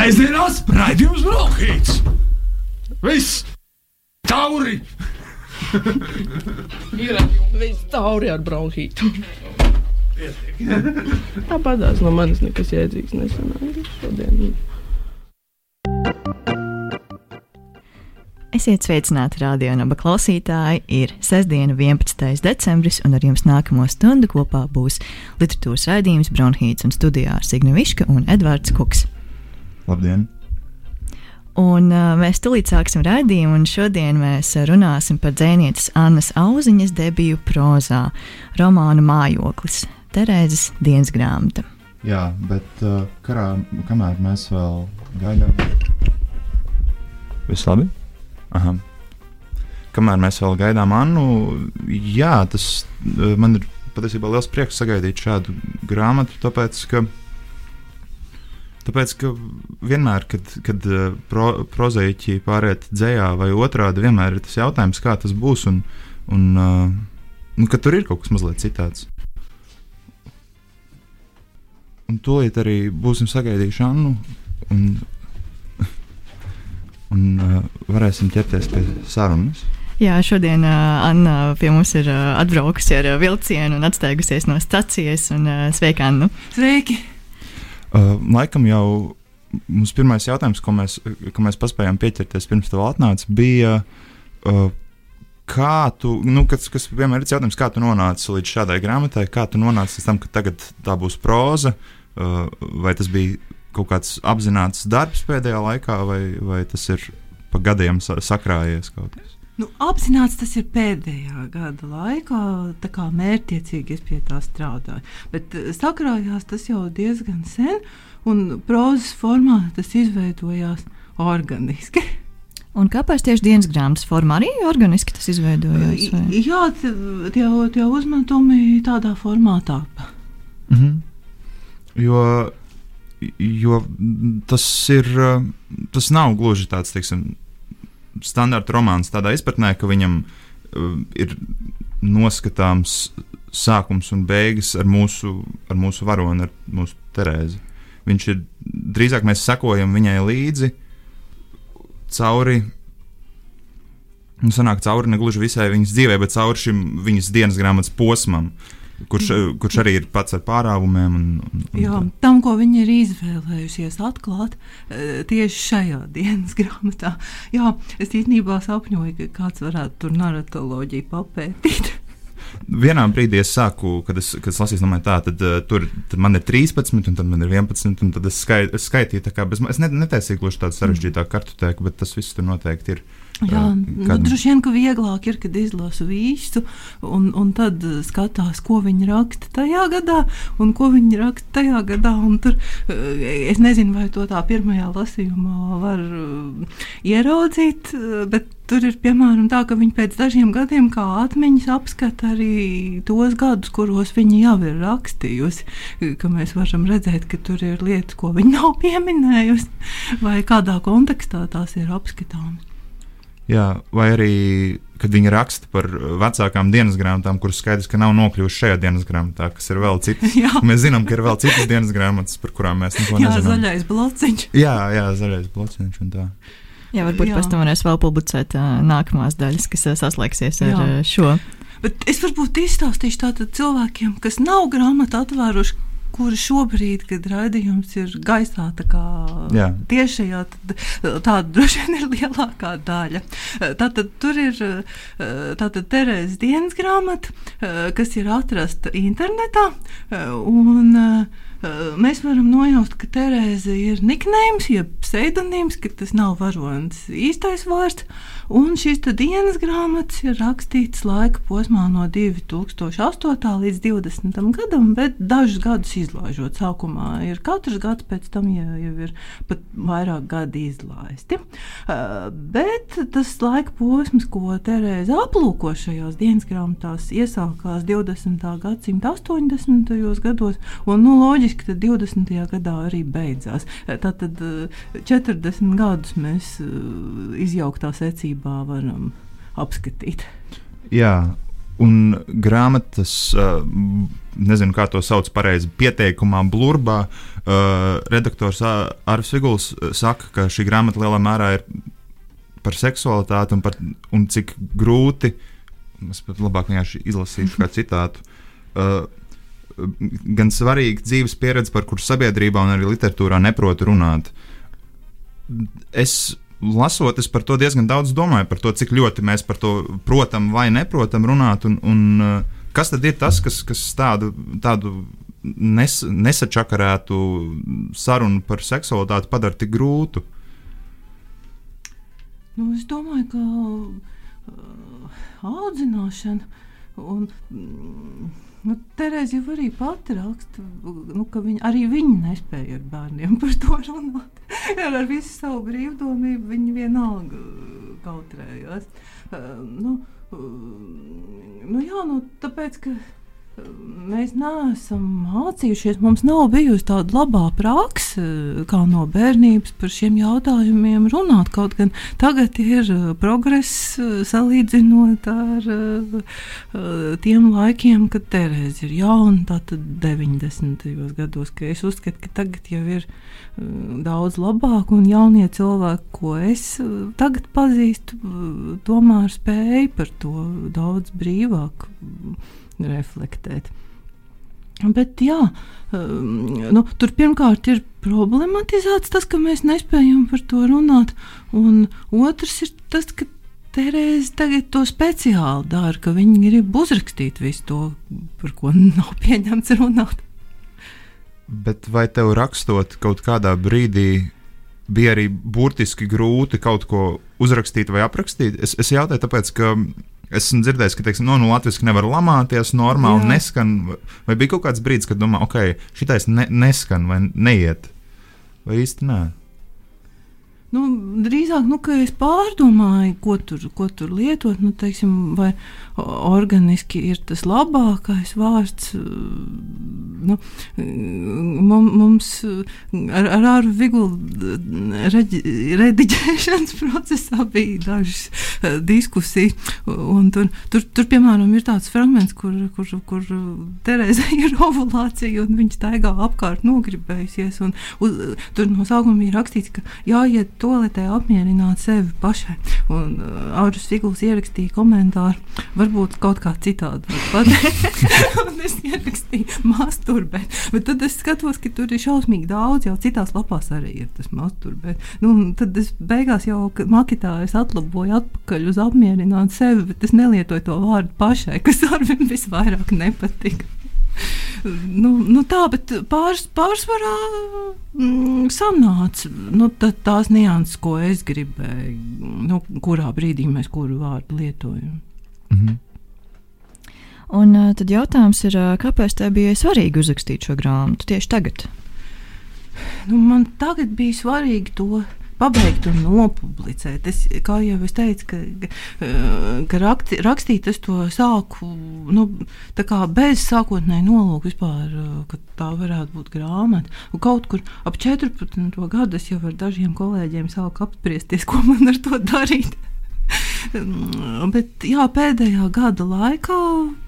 Sēžamās raidījums Brokhīts! Viss! Tauri! Viss tauri ar bronhītu. Tāpatās no manis nekas jēdzīgs nesanāca šodien. Esiet sveicināti radio naba klausītāji. Ir sestdiena, 11. decembris, un ar jums nākamo stundu kopā būs literatūras raidījums Bronhīts un studijā ar Signu Viška un Edvards Kuks. Labdien! Un, uh, mēs tulīt sāksim raidījumu, un šodien mēs runāsim par dzēnietes Annas Auziņas debiju prozā, romānu mājoklis, Terēzes dienas grāmata. Jā, bet uh, karā, kamēr mēs vēl gaidām, viss labi? Aha. Kamēr mēs vēl gaidām Annu, jā, tas uh, man ir patiesībā liels prieks sagaidīt šādu grāmatu, tāpēc ka, tāpēc, ka vienmēr, kad, kad uh, pro, prozaiķi pāriet dzējā vai otrādi, vienmēr ir tas jautājums, kā tas būs, un, un, uh, un ka tur ir kaut kas mazliet citāds. Un tūlīt arī būsim sagaidījuši Annu. Un, un uh, varēsim ķerties pie sarunas. Jā, šodien uh, Anna pie mums ir uh, atbraukusi ar uh, vilcienu un atsteigusies no stacijas. Un, uh, sveika, Anna! Sveiki! Uh, laikam jau mums pirmais jautājums, ko mēs, ko mēs paspējām pieķerties pirms tam atnāca, bija. Uh, Kā tu, nu, kas, kas vienmēr ir jautājums, kā tu nonāci līdz šādai grāmatai, kā tu nonāci līdz tam, ka tagad tā būs proza, uh, vai tas bija kaut kāds apzināts darbs pēdējā laikā, vai, vai tas ir pa gadiem sa sakrājies kaut kas? Nu, apzināts tas ir pēdējā gada laikā, tā kā mērķiecīgi es pie tā strādāju. Bet uh, sakrājās tas jau diezgan sen, un prozas formā tas izveidojās organiski. Un kāpēc tieši dienas grāmatas formā arī organiski tas izveidojās? Vai? Jā, tie, tie uzmetumi tādā formā tāpa. Mm -hmm. Jo, jo tas ir, tas nav gluži tāds, teiksim, standarta romāns tādā izpratnē, ka viņam uh, ir noskatāms sākums un beigas ar mūsu, ar mūsu varoni, ar mūsu Terēzi. Viņš ir drīzāk mēs sekojam viņai līdzi cauri. Nu, sanāk cauri ne gluži visai viņas dzīvē, bet cauri šim viņas dienas grāmatas posmam, kurš, kurš arī ir pats ar pārāvumiem. Un, un, un Jā, tam, ko viņa ir izvēlējusies atklāt eh, tieši šajā dienas grāmatā. Jā, es īstenībā sapņoju, ka kāds varētu tur narratoloģiju papētīt. Vienā brīdī es sāku, kad es, kad es lasīju, domāju, tā, tad, uh, tur tad man ir 13, un tad man ir 11, un tad es, skait, es skaitīju, tā kā bez, es ne, netaisīju gluži tādu sarežģītāku kartotēku, bet tas viss tur noteikti ir. Jā, nu, droši vien, ka vieglāk ir, kad izlasu visu, un, un tad skatās, ko viņi raksta tajā gadā, un ko viņi raksta tajā gadā. Tur, es nezinu, vai to tā pirmajā lasījumā var ieraudzīt, bet tur ir piemēram tā, ka viņi pēc dažiem gadiem kā atmiņas apskata arī tos gadus, kuros viņi jau ir rakstījusi. Mēs varam redzēt, ka tur ir lietas, ko viņi nav pieminējusi, vai kādā kontekstā tās ir apskatāmas. Jā, vai arī, kad viņi raksta par vecākām dienas grāmatām, kuras skaidrs, ka nav nokļuvušas šajā dienas grāmatā, kas ir vēl citas. mēs zinām, ka ir vēl citas dienas grāmatas, par kurām mēs neko jā, nezinām. Jā, zaļais blociņš. Jā, jā, zaļais blociņš un tā. Jā, varbūt pēc tam varēs vēl publicēt uh, nākamās daļas, kas uh, saslēgsies ar uh, šo. Bet es varbūt izstāstīšu tātad cilvēkiem, kas nav grāmatu atvēruši, kura šobrīd, kad raidījums ir gaisā, tā kā Jā. tiešajā, tad tāda droši vien ir lielākā daļa. Tātad tur ir tātad Terēzes dienas grāmata, kas ir atrasta internetā, un mēs varam nojaust, ka Terēze ir niknējums, jeb pseidonīms, ka tas nav varonis īstais vārds. Un šīs dienas grāmatas ir rakstītas laika posmā no 2008. līdz 2020. gadam, bet dažus gadus izlaižot. Sākumā ir katrs gads, pēc tam jau, jau ir pat vairāk gadi izlaisti. Uh, bet tas laika posms, ko Terēza aplūko šajās dienas grāmatās, iesākās 20. gadsimta 80. gados, un nu, loģiski, ka 20. gadā arī beidzās. Tātad 40 gadus mēs izjauktā secībā varam apskatīt. Jā, Un grāmatas, uh, nezinu, kā to sauc pareizi, pieteikumā, blurbā, uh, redaktors Arvis Viguls saka, ka šī grāmata lielā mērā ir par seksualitāti un, par, un cik grūti, es pat labāk vienkārši izlasīšu kā citātu, gan svarīga dzīves pieredze, par kuru sabiedrībā un arī literatūrā neprot runāt. Es lasot, es par to diezgan daudz domāju, par to, cik ļoti mēs par to protam vai neprotam runāt, un, un uh, kas tad ir tas, kas, kas tādu, tādu nes, nesačakarētu sarunu par seksualitāti padara tik grūtu. Nu, es domāju, ka uh, audzināšana un. Mm, Nu, Terēza jau arī pati raksta, nu, ka viņa, arī viņa nespēja ar bērniem par to runāt. ar, visu savu brīvdomību viņa vienalga kautrējās. Uh, nu, uh, nu, jā, nu, tāpēc, ka mēs neesam mācījušies, mums nav bijusi tāda labā praksa, kā no bērnības par šiem jautājumiem runāt. Kaut gan tagad ir uh, progress uh, salīdzinot ar uh, tiem laikiem, kad Terēza ir jauna, tātad 90. gados, es uzskatu, ka tagad jau ir daudz labāk un jaunie cilvēki, ko es tagad pazīstu, tomēr spēj par to daudz brīvāk reflektēt. Bet jā, um, nu, tur pirmkārt ir problematizēts tas, ka mēs nespējam par to runāt, un otrs ir tas, ka Terēze tagad to speciāli dara, ka viņi grib uzrakstīt visu to, par ko nav pieņemts runāt. Bet vai tev rakstot kaut kādā brīdī bija arī burtiski grūti kaut ko uzrakstīt vai aprakstīt? Es, es jautāju, tāpēc, ka Esmu dzirdējis, ka teiksim, no, nu, latviešu nevar lamāties, normāli Jā. neskan. Vai bija kaut kāds brīdis, kad domā, ok, šitais ne, neskan vai neiet? Vai īsti nē? Nu, drīzāk, nu, ka es pārdomāju, ko tur, ko tur lietot. Nu, teiksim, vai organiski ir tas labākais vārds. Nu, mums ar, ar Arvu Vigulu rediģēšanas procesā bija dažas uh, diskusijas. Tur, tur, tur, piemēram, ir tāds fragments, kur, kur, kur Terēza ir ovulācija un viņa staigā apkārt nogribējusies. Un, uz, tur no sākuma bija rakstīts, ka jāiet toaletē apmierināt sevi pašai. Un uh, Audžus Figuls ierakstīja komentāru, varbūt kaut kā citādi un es ierakstīju masturbēt. Bet tad es skatos, ka tur ir šausmīgi daudz, jau citās lapās arī ir tas masturbēt. Nu, tad es beigās jau maketā es atlaboju atpakaļ uz apmierināt sevi, bet es nelietoju to vārdu pašai, kas ar viņu visvairāk nepatika nu, nu tā, bet pārs, pārsvarā mm, sanāca nu, tā, tās nianses, ko es gribēju, nu, kurā brīdī mēs kuru vārdu lietojam. Mm -hmm. Un uh, tad jautājums ir, uh, kāpēc tev bija svarīgi uzrakstīt šo grāmatu tieši tagad? Nu, man tagad bija svarīgi to pabeigt un nopublicēt. Es, kā jau es teicu, ka, ka rakti, rakstīt es to sāku nu, bez sākotnēji nolūka vispār, ka tā varētu būt grāmata. Un kaut kur ap 14. gadu es jau ar dažiem kolēģiem sāku apspriesties, ko man ar to darīt. Bet jā, pēdējā gada laikā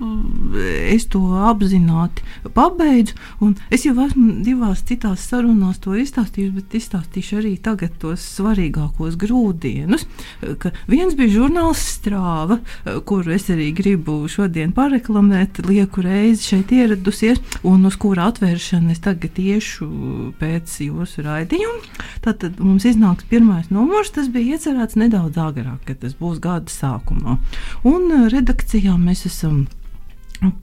mm, es to apzināti pabeidzu. Es jau esmu divās citās sarunās to izstāstījusi, bet izstāstīšu arī tagad tos svarīgākos grūdienus. Viens bija žurnāls Strāva, kuru es arī gribu šodien pareklamēt, lieku reizi šeit ieradusies, un uz kura atvēršanu es tagad iešu pēc jūsu raidījuma. Tad mums iznāks pirmais numurs, tas bija iecerēts nedaudz agrāk, kad tas būs gada sākumā. Un eh, redakcijā mēs esam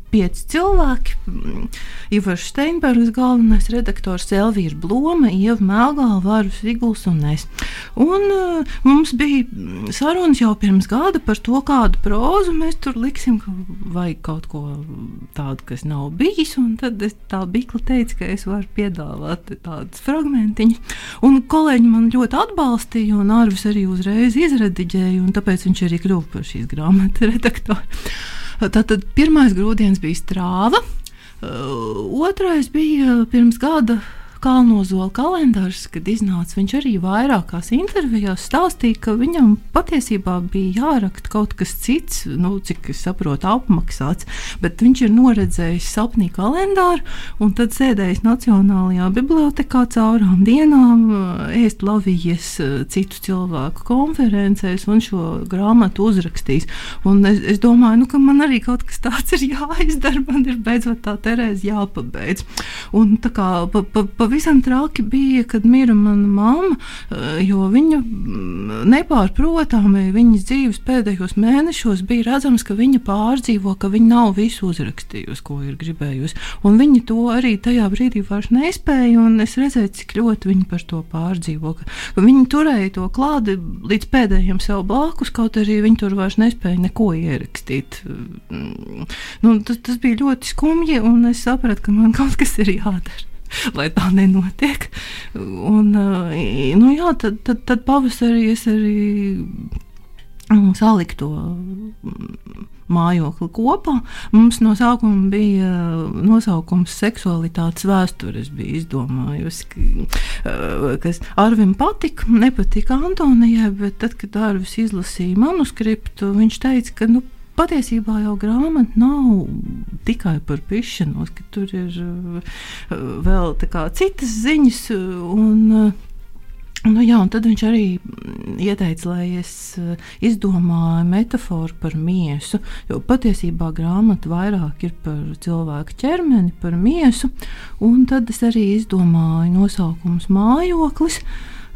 pieci cilvēki. Ivars Steinbergs, galvenais redaktors, Elvīra Bloma, Ieva Melgāla, Vārus Viguls un es. Un uh, mums bija sarunas jau pirms gada par to, kādu prózu mēs tur liksim, ka vajag kaut ko tādu, kas nav bijis. Un tad es tā bikla teica, ka es varu piedāvāt tādus fragmentiņus. Un kolēģi man ļoti atbalstīja, un Arvis arī uzreiz izrediģēja, un tāpēc viņš arī kļuva par šīs grāmatas redaktoru. Tātad pirmais grūdienis bija strāva, otrais bija pirms gada Kalnozola kalendārs, kad iznāca, viņš arī vairākās intervijās stāstīja, ka viņam patiesībā bija jāraksta kaut kas cits, nu, cik es saprotu, apmaksāts, bet viņš ir noredzējis sapnī kalendāru un tad sēdējis Nacionālajā bibliotekā caurām dienām, ēst lavijas citu cilvēku konferencēs un šo grāmatu uzrakstījis. Un es, es domāju, nu, ka man arī kaut kas tāds ir jāizdara, man ir beidzot tā Terēza jāpabeidz. Un tā kā pa, pa, pavisam traki bija, kad mira mana mamma, eh, jo viņa mm, nepārprotami viņas dzīves pēdējos mēnešos bija redzams, ka viņa pārdzīvo, ka viņa nav visu uzrakstījusi, ko ir gribējusi. Un viņa to arī tajā brīdī vairs nespēja, un es redzēju, cik ļoti viņa par to pārdzīvo. Viņa turēja to klādi līdz pēdējiem sev blakus, kaut arī viņa tur vairs nespēja neko ierakstīt. Mm, nu, tas, tas bija ļoti skumji, un es sapratu, ka man kaut kas ir jādara. Lai tā nenotiek. Un, nu jā, tad, tad, tad pavasarī es arī mm, saliku to mm, mājokli kopā. Mums no sākuma bija nosaukums seksualitātes vēsture. Es biju izdomājusi, kas Arvim patika. Nepatika Antonijai, bet tad, kad Arvis izlasīja manuskriptu, viņš teica, ka nu, patiesībā jau grāmata nav tikai par pišanos, ka tur ir uh, vēl citas ziņas. Un, uh, Nu, jā, tad viņš arī ieteica, lai es uh, izdomāju metaforu par miesu. Jo patiesībā grāmata vairāk ir par cilvēku ķermeni, par miesu. Tad es arī izdomāju nosaukumu mājoklis.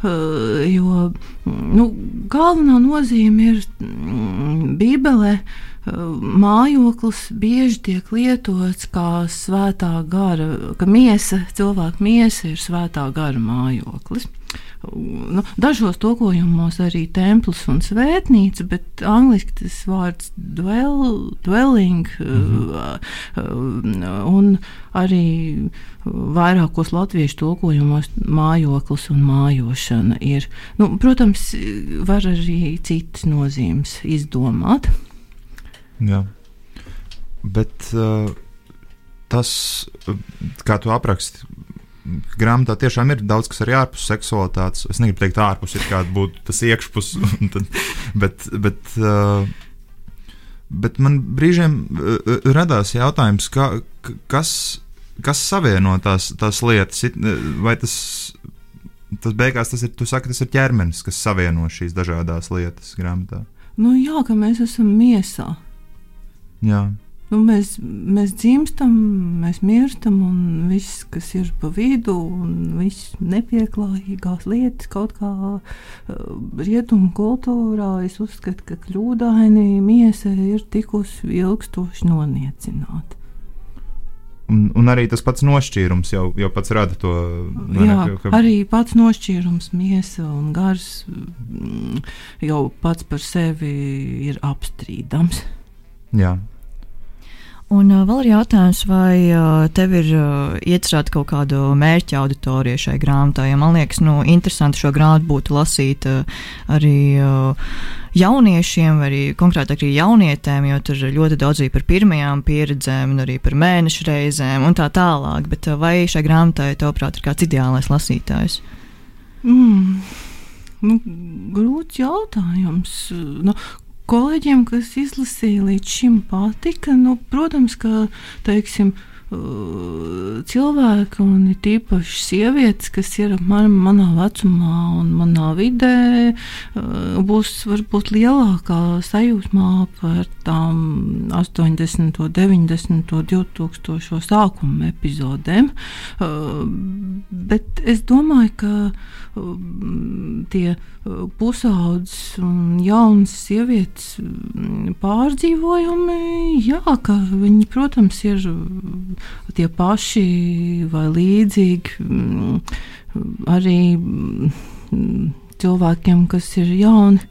Jo nu, galvenā nozīme ir mm, Bībelē mājoklis bieži tiek lietots kā svētā gara, ka miesa, cilvēka miesa ir svētā gara mājoklis. Nu, dažos tulkojumos arī templis un svētnīca, bet angļuiski tas vārds dwell, dwelling mm -hmm. un arī vairākos latviešu tulkojumos mājoklis un mājošana ir. Nu, protams, var arī citas nozīmes izdomāt. Jā. Bet uh, tas, kā tu apraksti, grāmatā tiešām ir daudz kas arī ārpus seksualitātes. Es negribu teikt, ārpus ir kāda būtu tas iekšpus, tad, bet, bet, uh, bet man brīžiem uh, radās jautājums, kā, kas, kas savieno tās, tās lietas, vai tas. Tas beigās tas ir, saki, tas ir ķermenis, kas savieno šīs dažādas lietas grāmatā. Nu, jā, ka mēs esam miesā. Jā. Nu, mēs, mēs dzimstam, mēs mirstam, un viss, kas ir pa vidu, un viss nepieklājīgās lietas, kaut kā uh, rietumu kultūrā, es uzskatu, ka kļūdaini miesa ir tikusi ilgstoši noniecināta. Un, un arī tas pats nošķīrums jau, jau pats rada to. Jā, ne, ka... arī pats nošķīrums, miesa un gars mm, jau pats par sevi ir apstrīdams. Jā, Un uh, vēl ir jautājums, vai uh, tev ir uh, iecerēta kaut kāda mērķa auditorija šai grāmatai? Ja man liekas, nu, interesanti šo grāmatu būtu lasīt uh, arī uh, jauniešiem, vai arī konkrētāk arī jaunietēm, jo tur ir ļoti daudz arī par pirmajām pieredzēm, un arī par mēnešu reizēm un tā tālāk. Bet uh, vai šai grāmatai, tavuprāt, ir kāds ideālais lasītājs? Mm. Nu, grūts jautājums. Nu, kolēģiem, kas izlasīja līdz šim, patika. Nu, protams, ka teiksim, cilvēki, un it īpaši sievietes, kas ir man, manā vecumā un manā vidē, būs varbūt lielākā sajūsmā par tām 80, 90, 2000 sākuma epizodēm. Bet es domāju, ka tie pusaudzes un jaunas sievietes pārdzīvojumi, jā, ka viņi, protams, ir tie paši vai līdzīgi arī cilvēkiem, kas ir jauni.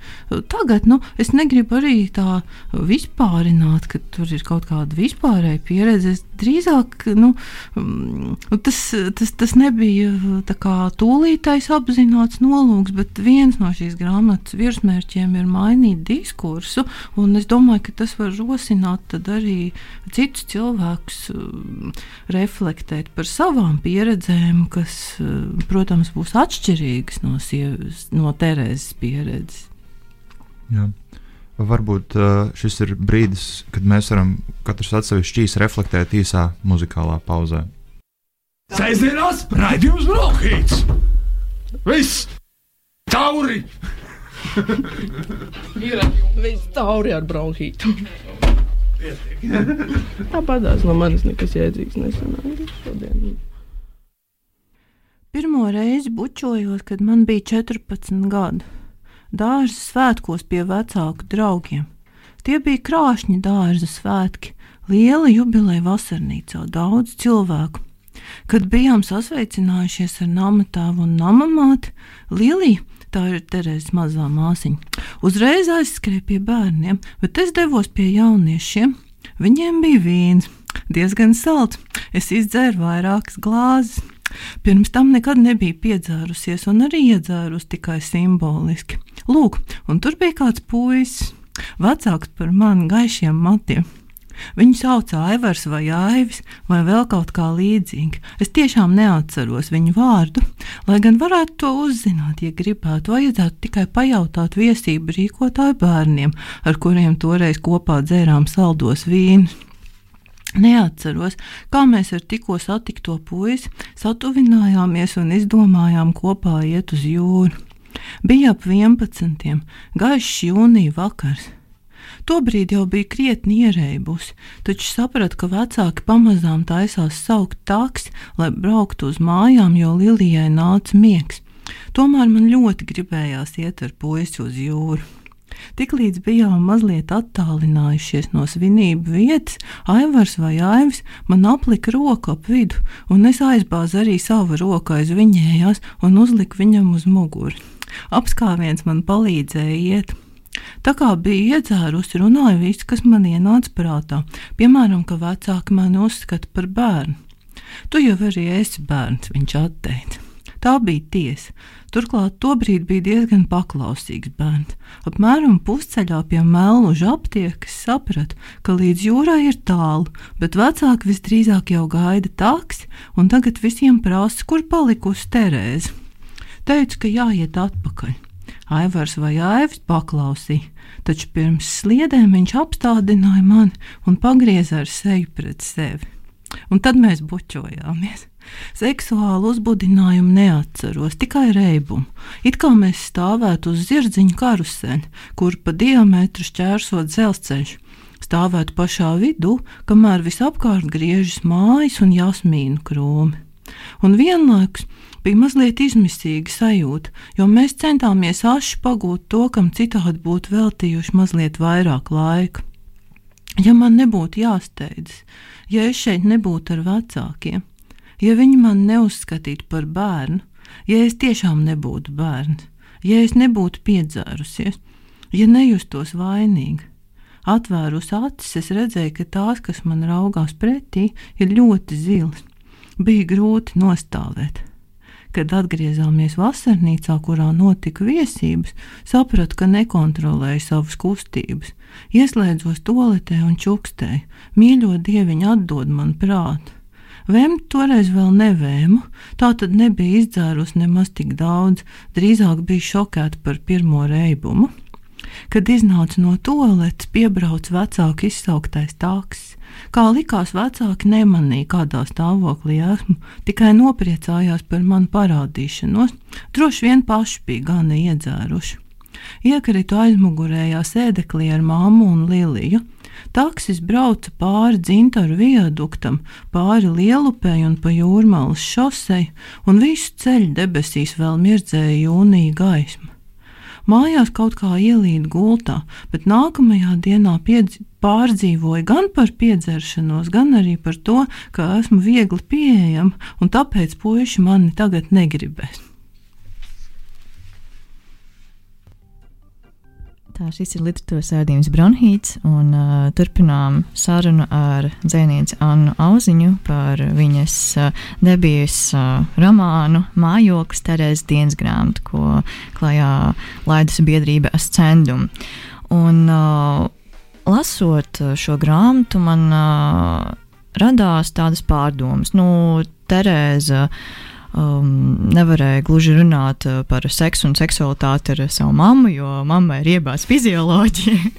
Tagad nu, es negribu arī tā vispārināt, ka tur ir kaut kāda vispārēja pieredze. Es drīzāk nu, mm, tas, tas, tas nebija tūlītais apzināts nolūks, bet viens no šīs grāmatas virsmērķiem ir mainīt diskursu. Es domāju, ka tas var rosināt arī citus cilvēkus mm, reflektēt par savām pieredzēm, kas, protams, būs atšķirīgas no, sievas, no Terēzes pieredzes. Jā. Varbūt uh, šis ir brīdis, kad mēs varam katrs atsevišķi reflektēt īsā muzikālā pauzē. Sēžamās raidījums Brokhīts! Viss! Tauri! Ir viss tauri ar bronhītu. Tāpatās no manis nekas jēdzīgs nesanāca šodien. Pirmo reizi bučojos, kad man bija 14 gadi. Dārza svētkos pie vecāku draugiem. Tie bija krāšņi dārza svētki, liela jubileja vasarnīcā, daudz cilvēku. Kad bijām sasveicinājušies ar namatāvu un namamāti, Lilija, tā ir Terēzes mazā māsiņa, uzreiz aizskrēja pie bērniem, bet es devos pie jauniešiem. Viņiem bija vīns, diezgan salds. Es izdzēru vairākas glāzes. Pirms tam nekad nebija piedzērusies, un arī iedzērus tikai simboliski. Lūk, un tur bija kāds puisis, vecāks par mani gaišiem matiem. Viņu sauca Aivars vai Aivis vai vēl kaut kā līdzīga. Es tiešām neatceros viņu vārdu, lai gan varētu to uzzināt, ja gribētu. Vajadzētu tikai pajautāt viesību rīkotāju bērniem, ar kuriem toreiz kopā dzērām saldos vīnus. Neatceros, kā mēs ar tikko satikto puisi satuvinājāmies un izdomājām kopā iet uz jūru. Bija ap 11. gaišs jūnija vakars. Tobrīd jau bija krietni ierēbusi, taču sapratu, ka vecāki pamazām taisās saukt taks, lai brauktu uz mājām, jo Lilijai nāca miegs. Tomēr man ļoti gribējās iet ar puisi uz jūru. Tiklīdz bijām mazliet attālinājušies no svinību vietas, Aivars vai Aivis man aplika roku ap vidu, un es aizbāzu arī savu roku aiz viņējās un uzliku viņam uz muguri. Apskāviens man palīdzēja iet. Tā kā bija iedzērusi, runāja viss, kas man ienāca prātā, piemēram, ka vecāki mani uzskata par bērnu. Tu jau arī esi bērns, viņš atteica. Tā bija tiesa. Turklāt tobrīd bija diezgan paklausīgs bērns. Apmēram pusceļā pie mēluža aptiekas sapratu, ka līdz jūrai ir tālu, bet vecāki visdrīzāk jau gaida taksi, un tagad visiem prasa, kur palikusi Terēze. Teicu, ka jāiet atpakaļ. Aivars vai Aivis paklausīja, taču pirms sliedēm viņš apstādināja mani un pagrieza ar seju pret sevi. Un tad mēs bučojāmies. Seksuālu uzbudinājumu neatceros, tikai reibumu. It kā mēs stāvētu uz zirdziņa karuseļa, kur pa diametru šķērsot dzelzceļš. Stāvētu pašā vidū, kamēr visapkārt griežas mājas un jasmīnu krūmi. Un vienlaikus bija mazliet izmisīga sajūta, jo mēs centāmies aši pagūt to, kam citādi būtu veltījuši mazliet vairāk laika. Ja man nebūtu jāsteidzas, ja es šeit nebūtu ar vecākiem, ja viņi man neuzskatītu par bērnu, ja es tiešām nebūtu bērns, ja es nebūtu piedzērusies, ja nejustos vainīga. Atvērus acis, es redzēju, ka tās, kas man raugās pretī, ir ļoti zilas. Bija grūti nostāvēt. Kad atgriezāmies vasarnīcā, kurā notika viesības, sapratu, ka nekontrolēju savas kustības. Ieslēdzos toaletē un čukstēju. Mīļo dieviņu atdod man prātu. Vēmt toreiz vēl nevēmu, tā tad nebija izdzērus nemaz tik daudz, drīzāk bija šokēta par pirmo reibumu. Kad iznāca no toaletes, piebrauc vecāku izsauktais tāks. Kā likās, vecāki nemanīja, kādā stāvoklī esmu, tikai nopriecājās par manu parādīšanos. Droši vien paši bija gana iedzēruši. Iekritu aizmugurējā sēdeklī ar māmu un Liliju. Taksis brauca pāri dzintaru viaduktam, pāri lielupei un pa jūrmālas šosei, un visu ceļu debesīs vēl mirdzēja jūnija gaisma. Mājās kaut kā ielīd gultā, bet nākamajā dienā pārdzīvoju gan par piedzeršanos, gan arī par to, ka esmu viegli pieejama un tāpēc puiši mani tagad negribēs. Tā šis ir literatūras sēdījums Bronhīts, un uh, turpinām sarunu ar dzēnieci Annu Auziņu par viņas uh, debijas uh, romānu Mājoklis Terēzes dienas grāmatu, ko klajā laidus biedrība Ascendum. Un uh, lasot šo grāmatu, man uh, radās tādas pārdomas. Nu, Terēza uh, um, nevarēja gluži runāt uh, par seksu un seksualitāti ar savu mammu, jo mammai ir iebāzta fizioloģija.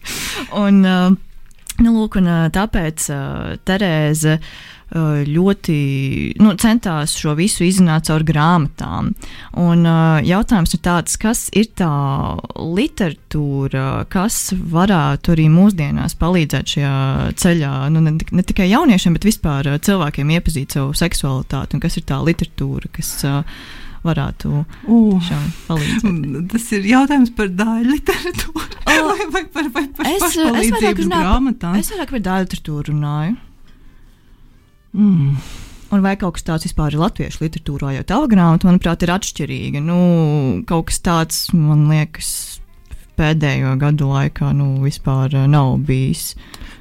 un, uh, nu, lūk, un, uh, tāpēc uh, Terēze uh, Eh, ļoti nu, centās šo visu izrunāt caur grāmatām. Un, uh, jautājums ir tāds, kas ir tā literatūra, kas varētu arī mūsdienās palīdzēt šajā ceļā, nu, ne, ne tikai jauniešiem, bet vispār uh, cilvēkiem iepazīt savu seksualitāti, un kas ir tā literatūra, kas uh, varētu uh, palīdzēt. Tas ir jautājums par dāļu literatūru. Oh, vai, vai par, vai par es, es vairāk runāju, par dāļu literatūru runāju. Mm. Un vai kaut kas tāds vispār ir latviešu literatūrā, jo tā grāmata, manuprāt, ir atšķirīga. Nu, kaut kas tāds, man liekas, pēdējo gadu laikā nu, vispār eh, nav bijis.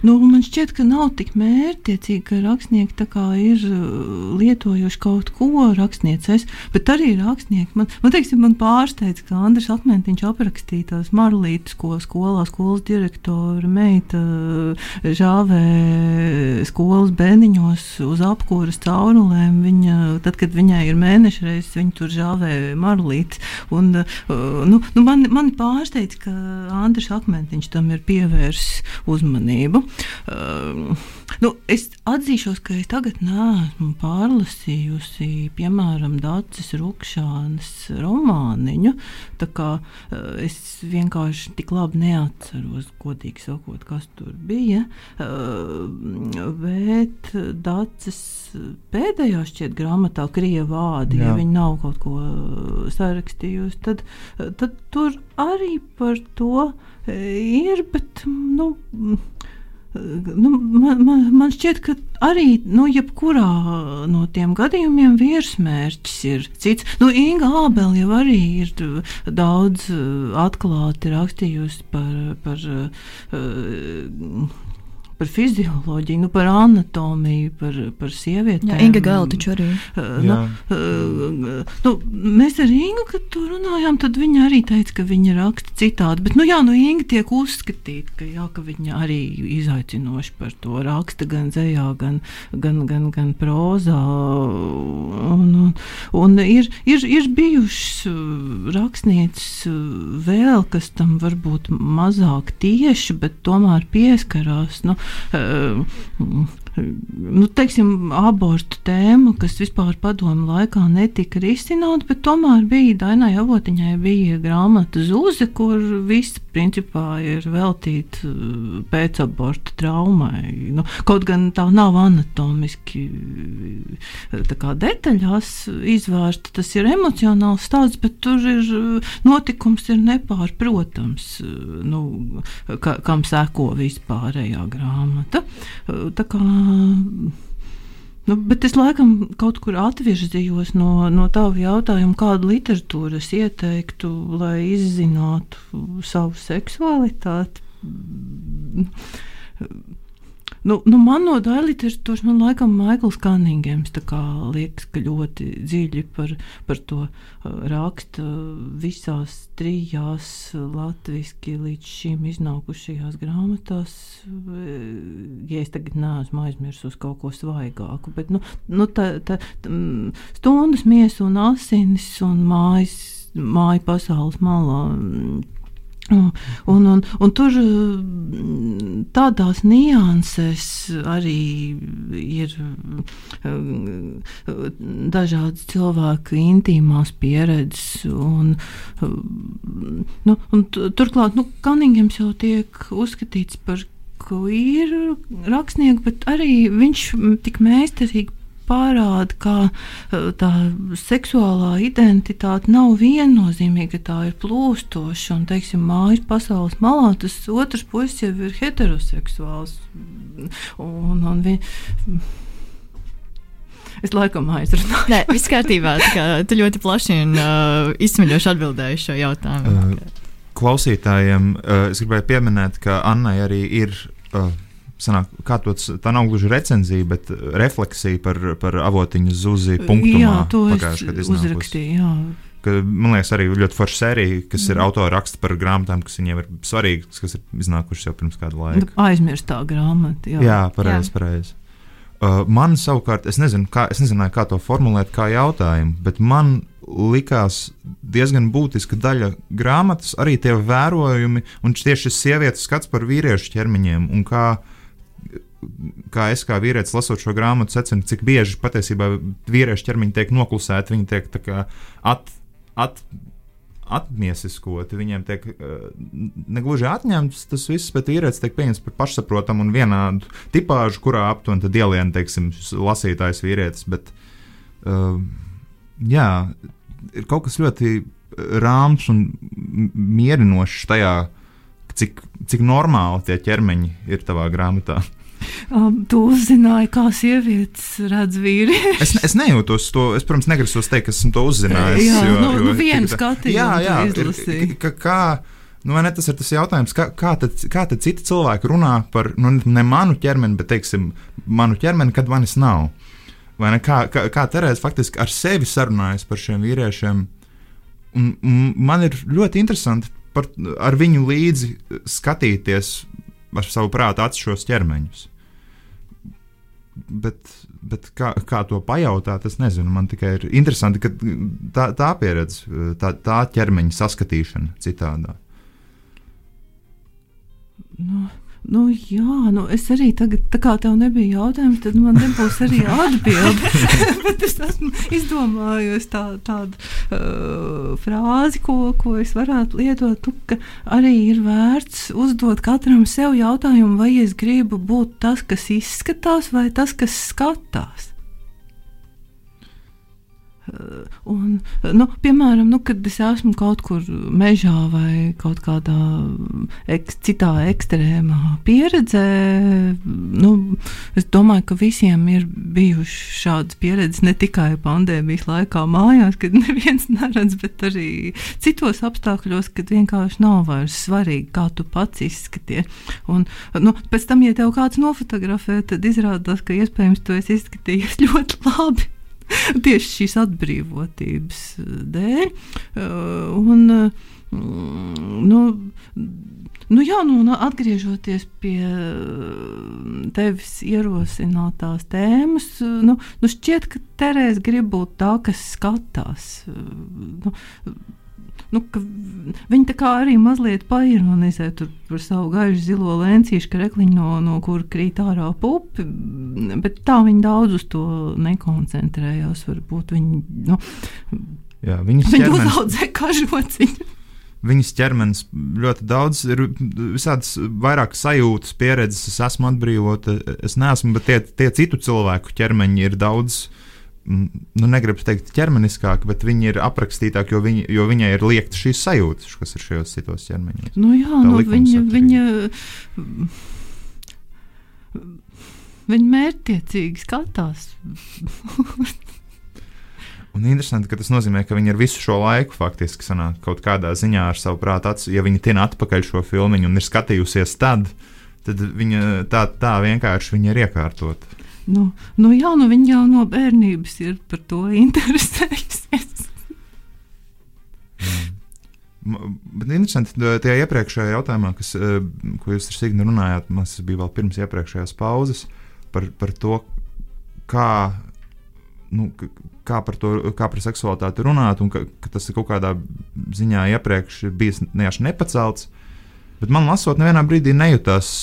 Nu, man šķiet, ka nav tik mērķiecīgi, ka rakstnieki ir uh, lietojuši kaut ko rakstniecēs, bet arī rakstnieki. Man, man, teiksim, man pārsteidz, ka Andris Akmentiņš aprakstīja tās marlītes, ko skolā skolas direktora meita uh, žāvē skolas bēniņos uz apkūras caurulēm. Viņa, tad, kad viņai ir mēneša reizes, viņa tur žāvē marlītes. Un, nu, nu, man, man pārsteidz, ka Andris Akmentiņš tam ir pievērsis uzmanību. Uh, nu, es atzīšos, ka es tagad neesmu pārlasījusi, piemēram, Dācis Rukšānas romāniņu. Kā, uh, es vienkārši tik labi neatceros, godīgi sakot, kas tur bija. Uh, bet Dācis pēdējā šķiet grāmatā, Krievijas vārdi, ja viņi nav kaut ko sarakstījusi, tad, tad tur arī par to ir. Bet, nu, Nu, man, man, man šķiet, ka arī nu, jebkurā no tiem gadījumiem virsmērķis ir cits. Nu, Inga Ābele jau arī ir daudz atklāti rakstījusi par. par uh, par fizioloģiju, nu, par anatomiju, par, par sievietēm. Jā, Inga Gala taču arī. Uh, nu, uh, nu, mēs ar Ingu, kad to runājām, tad viņa arī teica, ka viņa raksta citādi. Bet, nu, jā, nu, Inga tiek uzskatīta, ka, jā, ka viņa arī izaicinoši par to raksta gan dzējā, gan, gan, gan, gan prozā. Un, un, un ir, ir, ir bijušas rakstnieces vēl, kas tam varbūt mazāk tieši, bet tomēr pieskarās. Nu, uh, nu, teiksim, abortu tēmu, kas vispār padomu laikā netika risināta, bet tomēr bija Dainai Avotiņai bija grāmata Zūze, kur viss principā ir veltīta uh, pēcabortu traumai. Nu, kaut gan tā nav anatomiski uh, kā, detaļās izvērsta, tas ir emocionāls stāsts, bet tur ir uh, notikums ir nepārprotams, nu, ka, kam seko vispārējā grāmata. Tā kā Nu, bet es laikam kaut kur atvirzījos no, no tava jautājuma, kādu literatūru es ieteiktu, lai izzinātu savu seksualitāti. Nu, nu man no daļliteratūras, man laikam, Maikls Kaningēms liekas, ka ļoti dziļi par, par to uh, raksta visās trijās latviski līdz šim iznākušajās grāmatās. Ja es tagad neesmu aizmirsus kaut ko svaigāku, bet nu, nu, tā, tā, tā, stundas miesa un asinis un mājas, māja pasaules malā Un, un, un tur mm, tādās niansēs arī ir mm, dažādas cilvēku intīmās pieredzes. Un, mm, nu, un turklāt, nu, Kaningams jau tiek uzskatīts par queer rakstnieku, bet arī viņš tik mēstarīgi parāda, ka e, tā seksuālā identitāte nav viennozīmīga, ka tā ir plūstoša. Un, teiksim, mājas pasaules malā tas otrs puisis jau ir heteroseksuāls. Un, un vi... Es laikam aizrunāju. Nē, viss kārtībā. Tu ļoti plaši un uh, izsmeļoši atbildēji šo jautājumu. Uh, klausītājiem uh, es gribēju pieminēt, ka Annai arī ir. Uh, Sanāk, kā to, tā nav gluži recenzija, bet refleksija par, par avotiņu zuzi punktu. Jā, to es uzrakstīju. Jā. Ka, man liekas, arī ļoti forša sērija, kas ir mm. autora raksta par grāmatām, kas viņiem ir svarīgas, kas ir iznākušas jau pirms kāda laika. Aizmirstā grāmata. Jā, jā pareizi. Pareiz. Uh, man savukārt, es, nezinu, kā, es nezināju, kā to formulēt, kā jautājumu, bet man likās diezgan būtiska daļa grāmatas, arī tie vērojumi, un tieši šis sievietes skats par vīriešu ķermeņiem, un kā, kā es kā vīrietis lasot šo grāmatu, secinu, cik bieži patiesībā vīriešu ķermeņi tiek noklusēti, viņi tiek at, at, atmiesiskoti, viņiem tiek negluži atņemts tas viss, bet vīrietis tiek pieņemts par pašsaprotamu un vienādu tipāžu, kurā aptuveni tad ieliena, teiksim, lasītājs vīrietis. Bet, uh, jā, ir kaut kas ļoti rāms un mierinošs tajā, cik, cik normāli tie ķermeņi ir tavā grāmatā. Um, tu uzzināji, kā sievietes redz vīriešu. Es, es nejūtos to, es, protams, negrasos teikt, ka esmu to uzzinājis. Jā, jo, nu, jo, nu vienu skatījumu. Jā, jā, ir, ka, kā, nu, ne, tas ir tas jautājums, kā, kā, tad, kā tad citi cilvēki runā par, nu, ne manu ķermeni, bet, teiksim, manu ķermeni, kad manis nav. Vai ne, kā, kā, kā Terēza faktiski ar sevi sarunājas par šiem vīriešiem. Un, un man ir ļoti interesanti par, ar viņu līdzi skatīties ar savu prātu šos ķermeņus. Bet, bet kā, kā to pajautāt, es nezinu. Man tikai ir interesanti, ka tā, tā pieredze, tā, tā ķermeņa saskatīšana citādā. Nu, Nu, jā, nu es arī tagad, tā kā tev nebija jautājums, tad man nebūs arī atbilde. Bet es esmu izdomājusi tā, tādu uh, frāzi, ko, ko es varētu lietot, tu, ka arī ir vērts uzdot katram sev jautājumu, vai es gribu būt tas, kas izskatās, vai tas, kas skatās. Un, nu, piemēram, nu, kad es esmu kaut kur mežā vai kaut kādā ek, citā ekstrēmā pieredzē, nu, es domāju, ka visiem ir bijušas šādas pieredzes ne tikai pandēmijas laikā mājās, kad neviens neredz, bet arī citos apstākļos, kad vienkārši nav vairs svarīgi, kā tu pats izskaties. Un, nu, pēc tam, ja tev kāds nofotografē, tad izrādās, ka iespējams tu esi izskatījies ļoti labi. tieši šīs atbrīvotības eh, dēļ. Eh, un, mm, nu, nu, jā, nu, atgriežoties pie eh, tevis ierosinātās tēmas, nu, nu šķiet, ka Terēza grib būt tā, kas skatās. Nu, nu, viņi tā kā arī mazliet paironizē par savu gaišu zilo lēncīšu, ka rekliņu no, no kur krīt ārā pupi, bet tā viņi daudz uz to nekoncentrējās. Varbūt viņi, nu, Jā, viņas viņi ķermenis... uzaudzē kažociņu. Viņas ķermenis ļoti daudz ir visādas vairāk sajūtas, pieredzes, es esmu atbrīvota, es neesmu, bet tie, tie citu cilvēku ķermeņi ir daudz uh, nu, negribu teikt, ķermeniskāka, bet viņi ir aprakstītāki, jo, viņi, jo viņai ir liekta šīs sajūtas, kas ir šajos citos ķermeņos. Nu, jā, Tā nu, viņa, viņa, viņa mērķtiecīgi skatās. Un interesanti, ka tas nozīmē, ka viņi ar visu šo laiku faktiski sanāk kaut kādā ziņā ar savu prātu, acu, ja viņi tiek atpakaļ šo filmu un ir skatījusies tad, tad viņa tā, tā vienkārši viņa ir iekārtota. Nu, nu, jā, nu viņa jau no bērnības ir par to interesējusies. Mm. Bet interesanti, tajā iepriekšējā jautājumā, kas, ko jūs ar Signu runājāt, tas bija vēl pirms iepriekšējās pauzes, par, par to, kā, nu, kā, par to, kā par seksualitāti runāt, un ka, ka tas ir kaut kādā ziņā iepriekš bijis nepacelts. Bet man lasot, nevienā brīdī nejūtās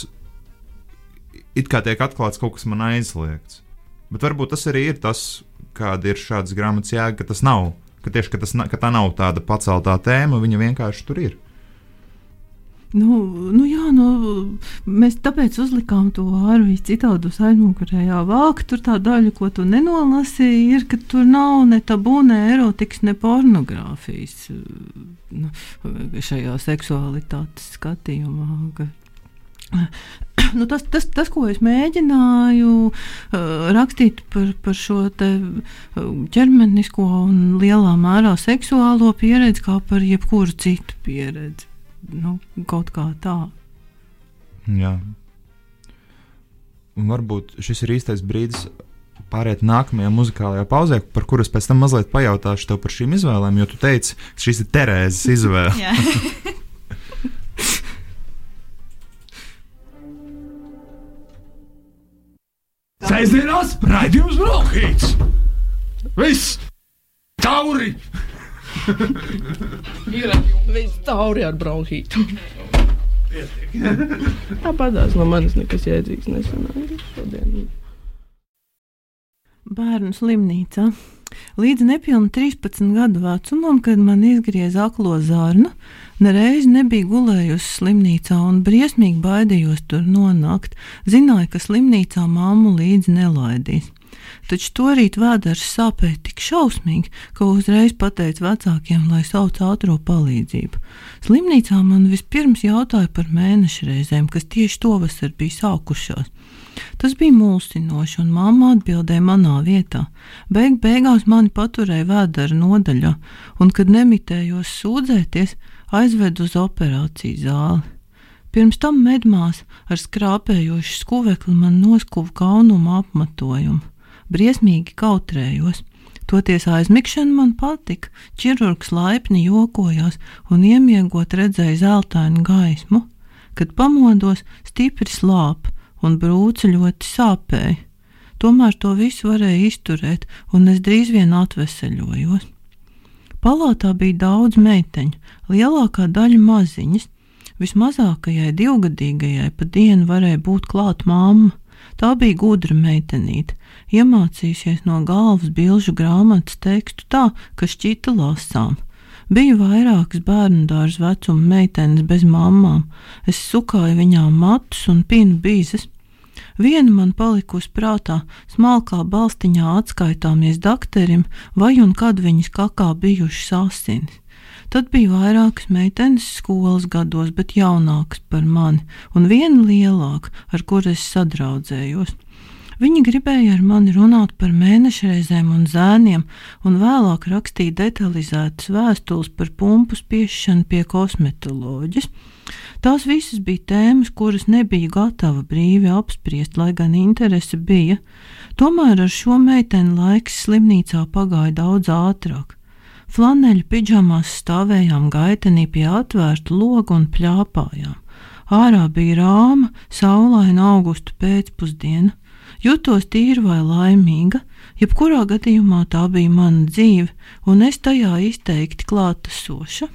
it kā tiek atklāts kaut kas man aizliegts. Bet varbūt tas arī ir tas, kāda ir šādas grāmatas jēga, ka tas nav. Ka tieši ka tas, ka tā nav tāda paceltā tēma, viņa vienkārši tur ir. Nu, nu jā, nu, mēs tāpēc uzlikām to arī citādi uz aizmugurējā vāka. Tur tā daļa, ko tu nenolasīji, ir, ka tur nav ne tabū, ne erotikas, ne pornogrāfijas nu, šajā seksualitātes skatījumā. Ka, nu, tas, tas, tas, ko es mēģināju uh, rakstīt par, par šo te, uh, ķermenisko un lielā mērā seksuālo pieredzi, kā par jebkuru citu pieredzi. nu, kaut kā tā. Jā. Un varbūt šis ir īstais brīdis pāriet nākamajā muzikālajā pauzē, par kuras pēc tam mazliet pajautāšu tev par šīm izvēlēm, jo tu teici, ka šīs ir Terēzes izvēle. Sēžamās raidījums Brokhīts! Viss! Tauri! Ir viss tauri ar bronhītu. Tāpatās no manis nekas jēdzīgs nesanāca šodien. Bērnu slimnīcā. Līdz nepilnam 13 gadu vecumam, kad man izgrieza aklo zārnu, nereiz nebija gulējusi slimnīcā un briesmīgi baidījos tur nonākt. Zināju, ka slimnīcā mammu līdzi nelaidīs. Taču torīt vēders sāpēja tik šausmīgi, ka uzreiz pateicu vecākiem, lai sauc ātrā palīdzību. Slimnīcā man vispirms jautāja par mēneša reizēm, kas tieši to vasar bija sākušās. Tas bija mulsinoši, un mamma atbildēja manā vietā. Beig beigās mani paturēja vēdera nodaļā, un, kad nemitējos sūdzēties, aizved uz operāciju zāli. Pirms tam medmās ar skrāpējošu skuvekli man noskuva kaunumu apmatojumu. Briesmīgi kautrējos. Toties aizmigšana man patika, ķirurgs laipni jokojās un iemiegot redzēja zeltainu gaismu. Kad pamodos, stipri slāp un brūce ļoti sāpēja. Tomēr to visu varēja izturēt, un es drīz vien atveseļojos. Palātā bija daudz meiteņu, lielākā daļa maziņas. Vismazākajai divgadīgajai pa dienu varēja būt klāt mamma. Tā bija gudra meitenīte, iemācījusies no galvas bilžu grāmatas tekstu tā, ka šķita lasām. Bija vairākas bērnu dārza vecuma meitenes bez mamām. Es sukāju viņām matus un pinu bīzes. Viena man palikusi prātā, smalkā balstiņā atskaitāmies dakterim, vai un kad viņas kakā bijušas asinis. Tad bija vairākas meitenes skolas gados, bet jaunākas par mani, un viena lielāka, ar kuru es sadraudzējos. Viņi gribēja ar mani runāt par mēnešreizēm un zēniem, un vēlāk rakstīt detalizētas vēstules par pumpu spiešanu pie kosmetoloģijas. Tās visas bija tēmas, kuras nebija gatava brīvi apspriest, lai gan interese bija. Tomēr ar šo meiteni laiks slimnīcā pagāja daudz ātrāk. Flaneļa pidžamās stāvējām gaitenī pie atvērta loga un pļāpājām. Ārā bija rāma, saulaina augusta pēcpusdiena. Jutos tīra vai laimīga, jebkurā gadījumā tā bija mana dzīve, un es tajā izteikti klātesoša.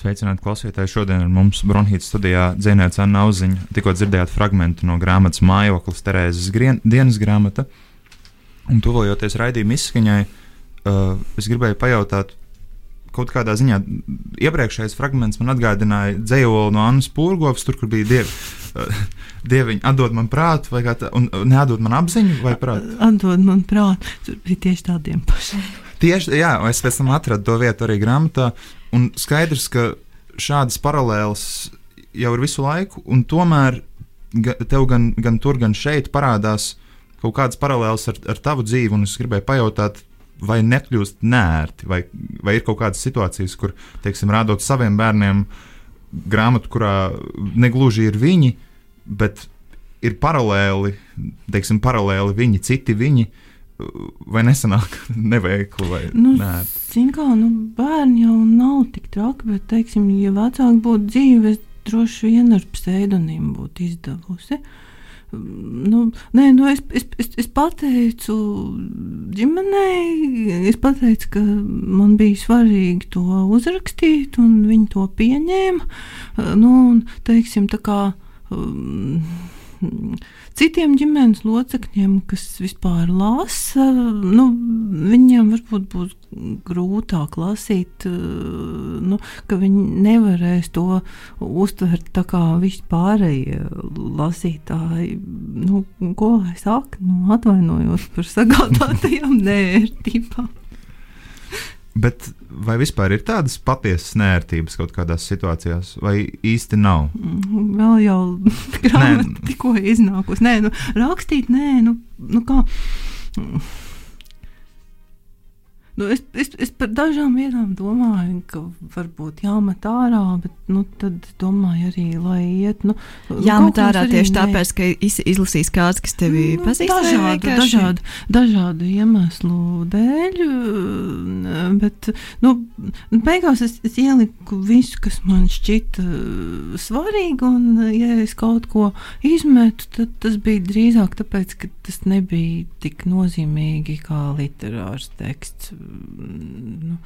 Sveicināti klausītāji! Šodien ar mums Bronhītas studijā dzinēja Anna Auziņa. Tikko dzirdējāt fragment no grāmatas Mājoklis Terēzes dienas grāmata. Un tuvojoties raidījuma izskaņai, uh, es gribēju pajautāt, kaut kādā ziņā iepriekšējais fragments man atgādināja dzējoli no Annas Pūrgovas, tur, kur bija dievi. Dieviņi atdod man prātu, vai tā, un neatdod man apziņu, vai prātu? Atdod man prātu, tur bija tieši tādiem pašiem. Tieši, jā, es pēc tam atradu to vietu arī grāmatā, un skaidrs, ka šādas paralēlas jau ir visu laiku, un tomēr tev gan, gan tur, gan šeit parādās kaut kādas paralēlas ar, ar tavu dzīvi, un es gribēju pajautāt, vai nekļūst nērti, vai, vai ir kaut kādas situācijas, kur, teiksim, rādot saviem bērniem grāmatu, kurā negluži ir viņi, bet ir paralēli, teiksim, paralēli viņi, citi viņi. Vai nesanāk neveikli vai Nu, kā nu, bērni jau nav tik traki, bet, teiksim, ja vecāki būtu dzīvi, es droši vien ar pseidonīmu būtu izdevusi. Nu, nē, nu es, es, es, es pateicu ģimenei, es pateicu, ka man bija svarīgi to uzrakstīt, un viņi to pieņēma. Nu, un, teiksim, tā kā um, citiem ģimenes locekļiem, kas vispār lasa, nu, viņiem varbūt būs grūtāk lasīt, uh, nu, ka viņi nevarēs to uztvert tā kā vispārējie lasītāji. Nu, ko lai saka, nu, atvainojos par sagādātajām nērtībām. Bet vai vispār ir tādas patiesas nērtības kaut kādās situācijās, vai īsti nav? Mm, Vēl jau grāmata tikko iznākusi. Nē, nu, rakstīt, nē, nu, nu kā. Nu, es, es, es par dažām vietām domāju, ka varbūt jāmet ārā, bet nu, tad domāju arī, lai iet. Nu, Jāmet ārā tieši tāpēc, ka iz, izlasīs kāds, kas tevi Nu, pazīst. Dažādu, dažādu, dažādu iemeslu dēļ, bet nu, beigās es, es ieliku visu, kas man šķita uh, svarīgi. Un, uh, ja es kaut ko izmetu, tad tas bija drīzāk tāpēc, ka tas nebija tik nozīmīgi kā literārs teksts. Nu,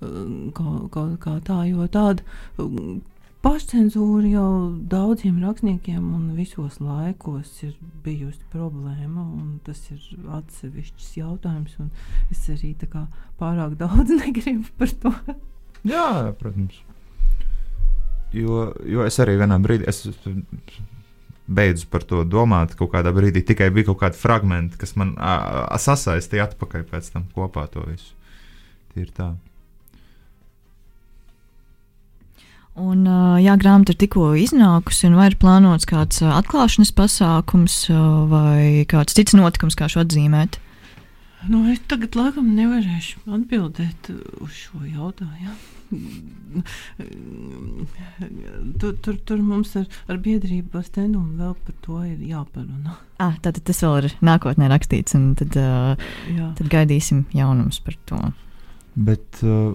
uh, kā, kā, tā, jo tāda. um, Pašcensūra jau daudziem rakstniekiem un visos laikos ir bijusi problēma, tas ir atsevišķs jautājums. un Es arī pārāk daudz negribu par to. Jā, protams. Jo, jo es arī vienā brīdī es beidzu par to domāt. Kaut kādā brīdī tikai bija kaut kādi fragmenti, kas man ā, ā, sasaistīja atpakaļ pēc tam kopā to visu. Tīri tā. Un, jā, grāmata ir tikko iznākusi, un vai ir plānots kāds atklāšanas pasākums vai kāds cits notikums, kā šo atzīmēt? Nu, es tagad laikam nevarēšu atbildēt uz šo jautājumu. Tur, tur, tur mums ar, ar biedrību stendumu vēl par to ir jāparunā. Ah, tātad tas vēl ir nākotnē rakstīts, un tad, Jā. tad gaidīsim jaunumus par to. Bet uh,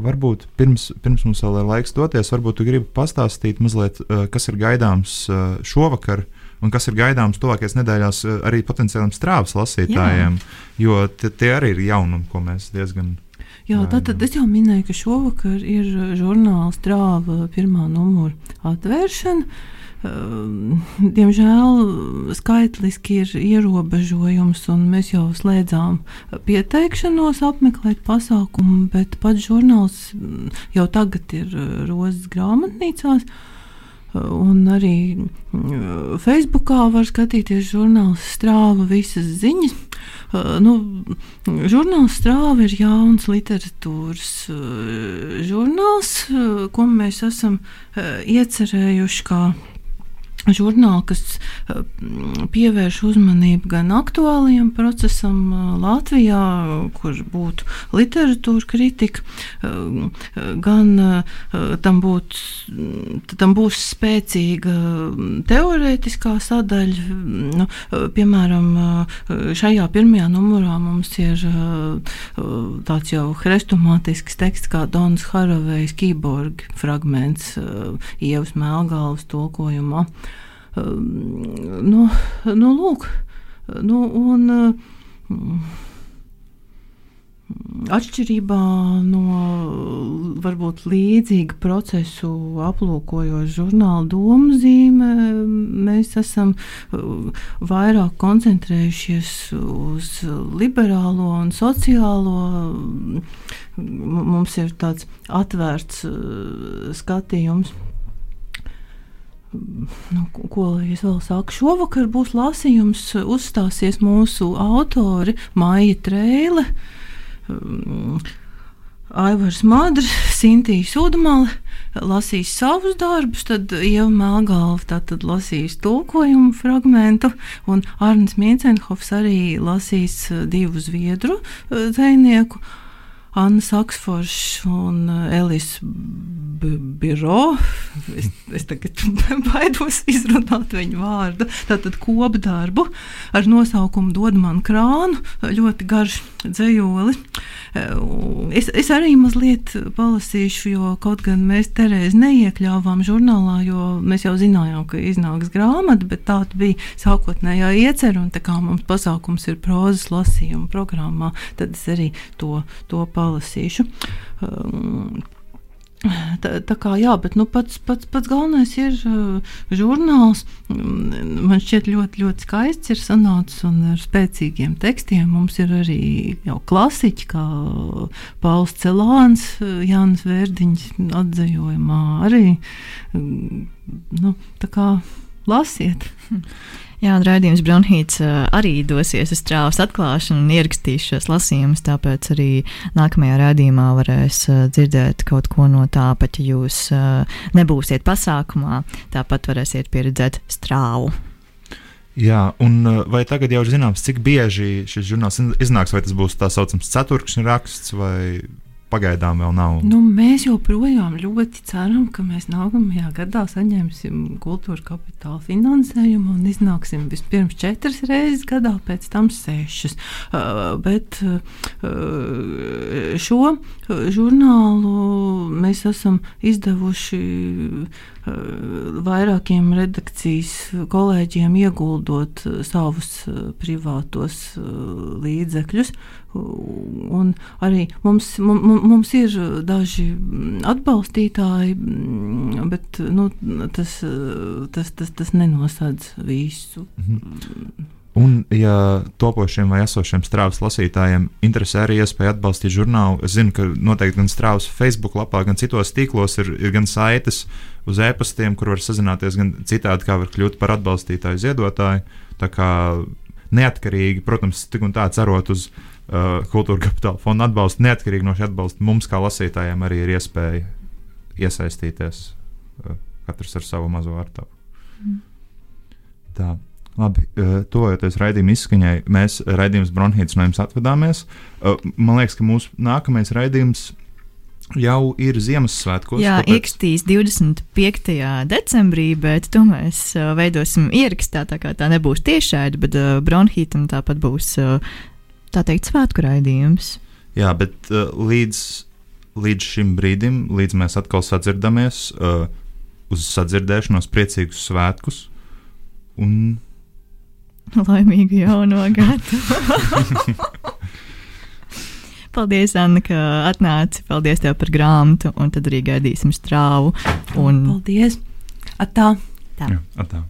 varbūt pirms, pirms mums vēl ir laiks doties, varbūt tu gribi pastāstīt mazliet, uh, kas ir gaidāms uh, šovakar. Un kas ir gaidāms tuvākajās nedēļās uh, arī potenciāliem strāvas lasītājiem, jo tie, tie arī ir jaunumi, ko mēs diezgan. Jā, Jā, tātad jā. es jau minēju, ka šovakar ir žurnāla strāva pirmā numura atvēršana. Um, Diemžēl skaitliski ir ierobežojums, un mēs jau slēdzām pieteikšanos apmeklēt pasākumu, bet pats žurnāls mm, jau tagad ir Rozes grāmatnīcās. Uh, Un arī mm, Facebookā var skatīties žurnāla strāva visas ziņas. Uh, nu, žurnāls strāva ir jauns literatūras uh, žurnāls, uh, ko mēs esam iecerējuši kā žurnālu, kas uh, pievērš uzmanību gan aktuālajam procesam uh, Latvijā, kur būtu literatūra kritika, uh, gan uh, tam, būt, tam būs spēcīga mm, teorētiskā sadaļa. Nu, uh, piemēram, uh, šajā pirmajā numurā mums ir uh, uh, tāds jau hrestomātisks teksts kā Dons Haravejs keyboard fragments uh, Ievas Melgāles tulkojumā. Um, nu, nu, lūk, nu, un, Atšķirībā no varbūt līdzīga procesu aplūkojot žurnāla domzīme, mēs esam uh, vairāk koncentrējušies uz liberālo un sociālo. Mums ir tāds atvērts uh, skatījums. Nu, ko- es vēl saku? Šovakar būs lasījums, uzstāsies mūsu autori Maija Trēle, um, Aivars Madrs, Sintīna Sudmale. Lasīs savus darbus, tad jau Melngāla tātad lasīs tulkojumu fragmentu, un Arnēs Miecenhofs arī lasīs uh, divu zviedru uh, dzēnieku. Anna Saksforša un Elisa B- Biro. Es, es tagad baidos izrunāt viņu vārdu. Tātad kopdarbu ar nosaukumu Dod man krānu. Ļoti garš dzējoli. Es, es arī mazliet palasīšu, jo kaut gan mēs Terēzi neiekļāvām žurnālā, jo mēs jau zinājām, ka iznāks grāmata, bet tāda bija sākotnējā iecerē, un tā kā mums pasākums ir prozas lasījuma programmā, tad es arī to, to palasīšu. Um, Tā, tā kā jā, bet nu, pats, pats, pats galvenais ir uh, žurnāls. Mm, Man šķiet ļoti, ļoti skaists ir sanācis un ar spēcīgiem tekstiem. Mums ir arī jau klasiķi, kā Pauls Celāns, Jānis Vērdiņš atzējojumā arī. Mm, Nu, tā kā lasiet. Jā, un raidījums Bronhīts uh, arī dosies uz strāvas atklāšanu un ierakstīs šos lasījumus, tāpēc arī nākamajā raidījumā varēs dzirdēt kaut ko no tā, pat ja jūs nebūsiet pasākumā, tāpat varēsiet pieredzēt strāvu. Jā, un vai tagad jau ir zināms, cik bieži šis žurnāls iznāks, vai tas būs tā saucams ceturkšņa raksts, vai pagaidām vēl nav? Nu, mēs joprojām ļoti ceram, ka mēs nākamajā gadā saņemsim kultūra kapitāla finansējumu un iznāksim vispirms četras reizes gadā, pēc tam sešas. Uh, bet uh, šo žurnālu mēs esam izdevuši uh, vairākiem redakcijas kolēģiem ieguldot uh, savus uh, privātos līdzekļus. Un arī mums, mums, ir daži atbalstītāji, mm, bet nu, tas, tas, tas, tas nenosedz visu. Mhm. Ja topošiem vai esošiem strāvas lasītājiem interesē arī iespēja atbalstīt žurnālu, es zinu, ka noteikti gan strāvas Facebook lapā, gan citos tīklos ir, ir gan saites uz e-pastiem, kur var sazināties, gan citādi, kā var kļūt par atbalstītāju ziedotāju. Tā kā neatkarīgi, protams, tik un tā cerot uz uh, kultūra kapitāla fonda atbalstu, neatkarīgi no šī atbalsta, mums kā lasītājiem arī ir iespēja iesaistīties uh, katrs ar savu mazo artavu. Mm. Tā. Labi, uh, tojoties raidījuma izskaņai, mēs raidījums Bronhīts no jums atvadāmies. Uh, man liekas, ka mūsu nākamais raidījums jau ir Ziemassvētkos. Jā, tāpēc... Ikstīs 25. decembrī, bet to mēs uh, veidosim ierakstā, tā kā tā nebūs tiešādi, bet uh, Bronhītam tāpat būs, uh, tā teikt, svētku raidījums. Jā, bet uh, līdz, līdz šim brīdim, līdz mēs atkal sadzirdamies, uh, uz sadzirdēšanos priecīgus svētkus un Laimīgu jauno gadu! Paldies, Anna, ka atnāci. Paldies tev par grāmatu, un tad arī gaidīsim strāvu. Un... Paldies! Atā! Tā. Jā, atā.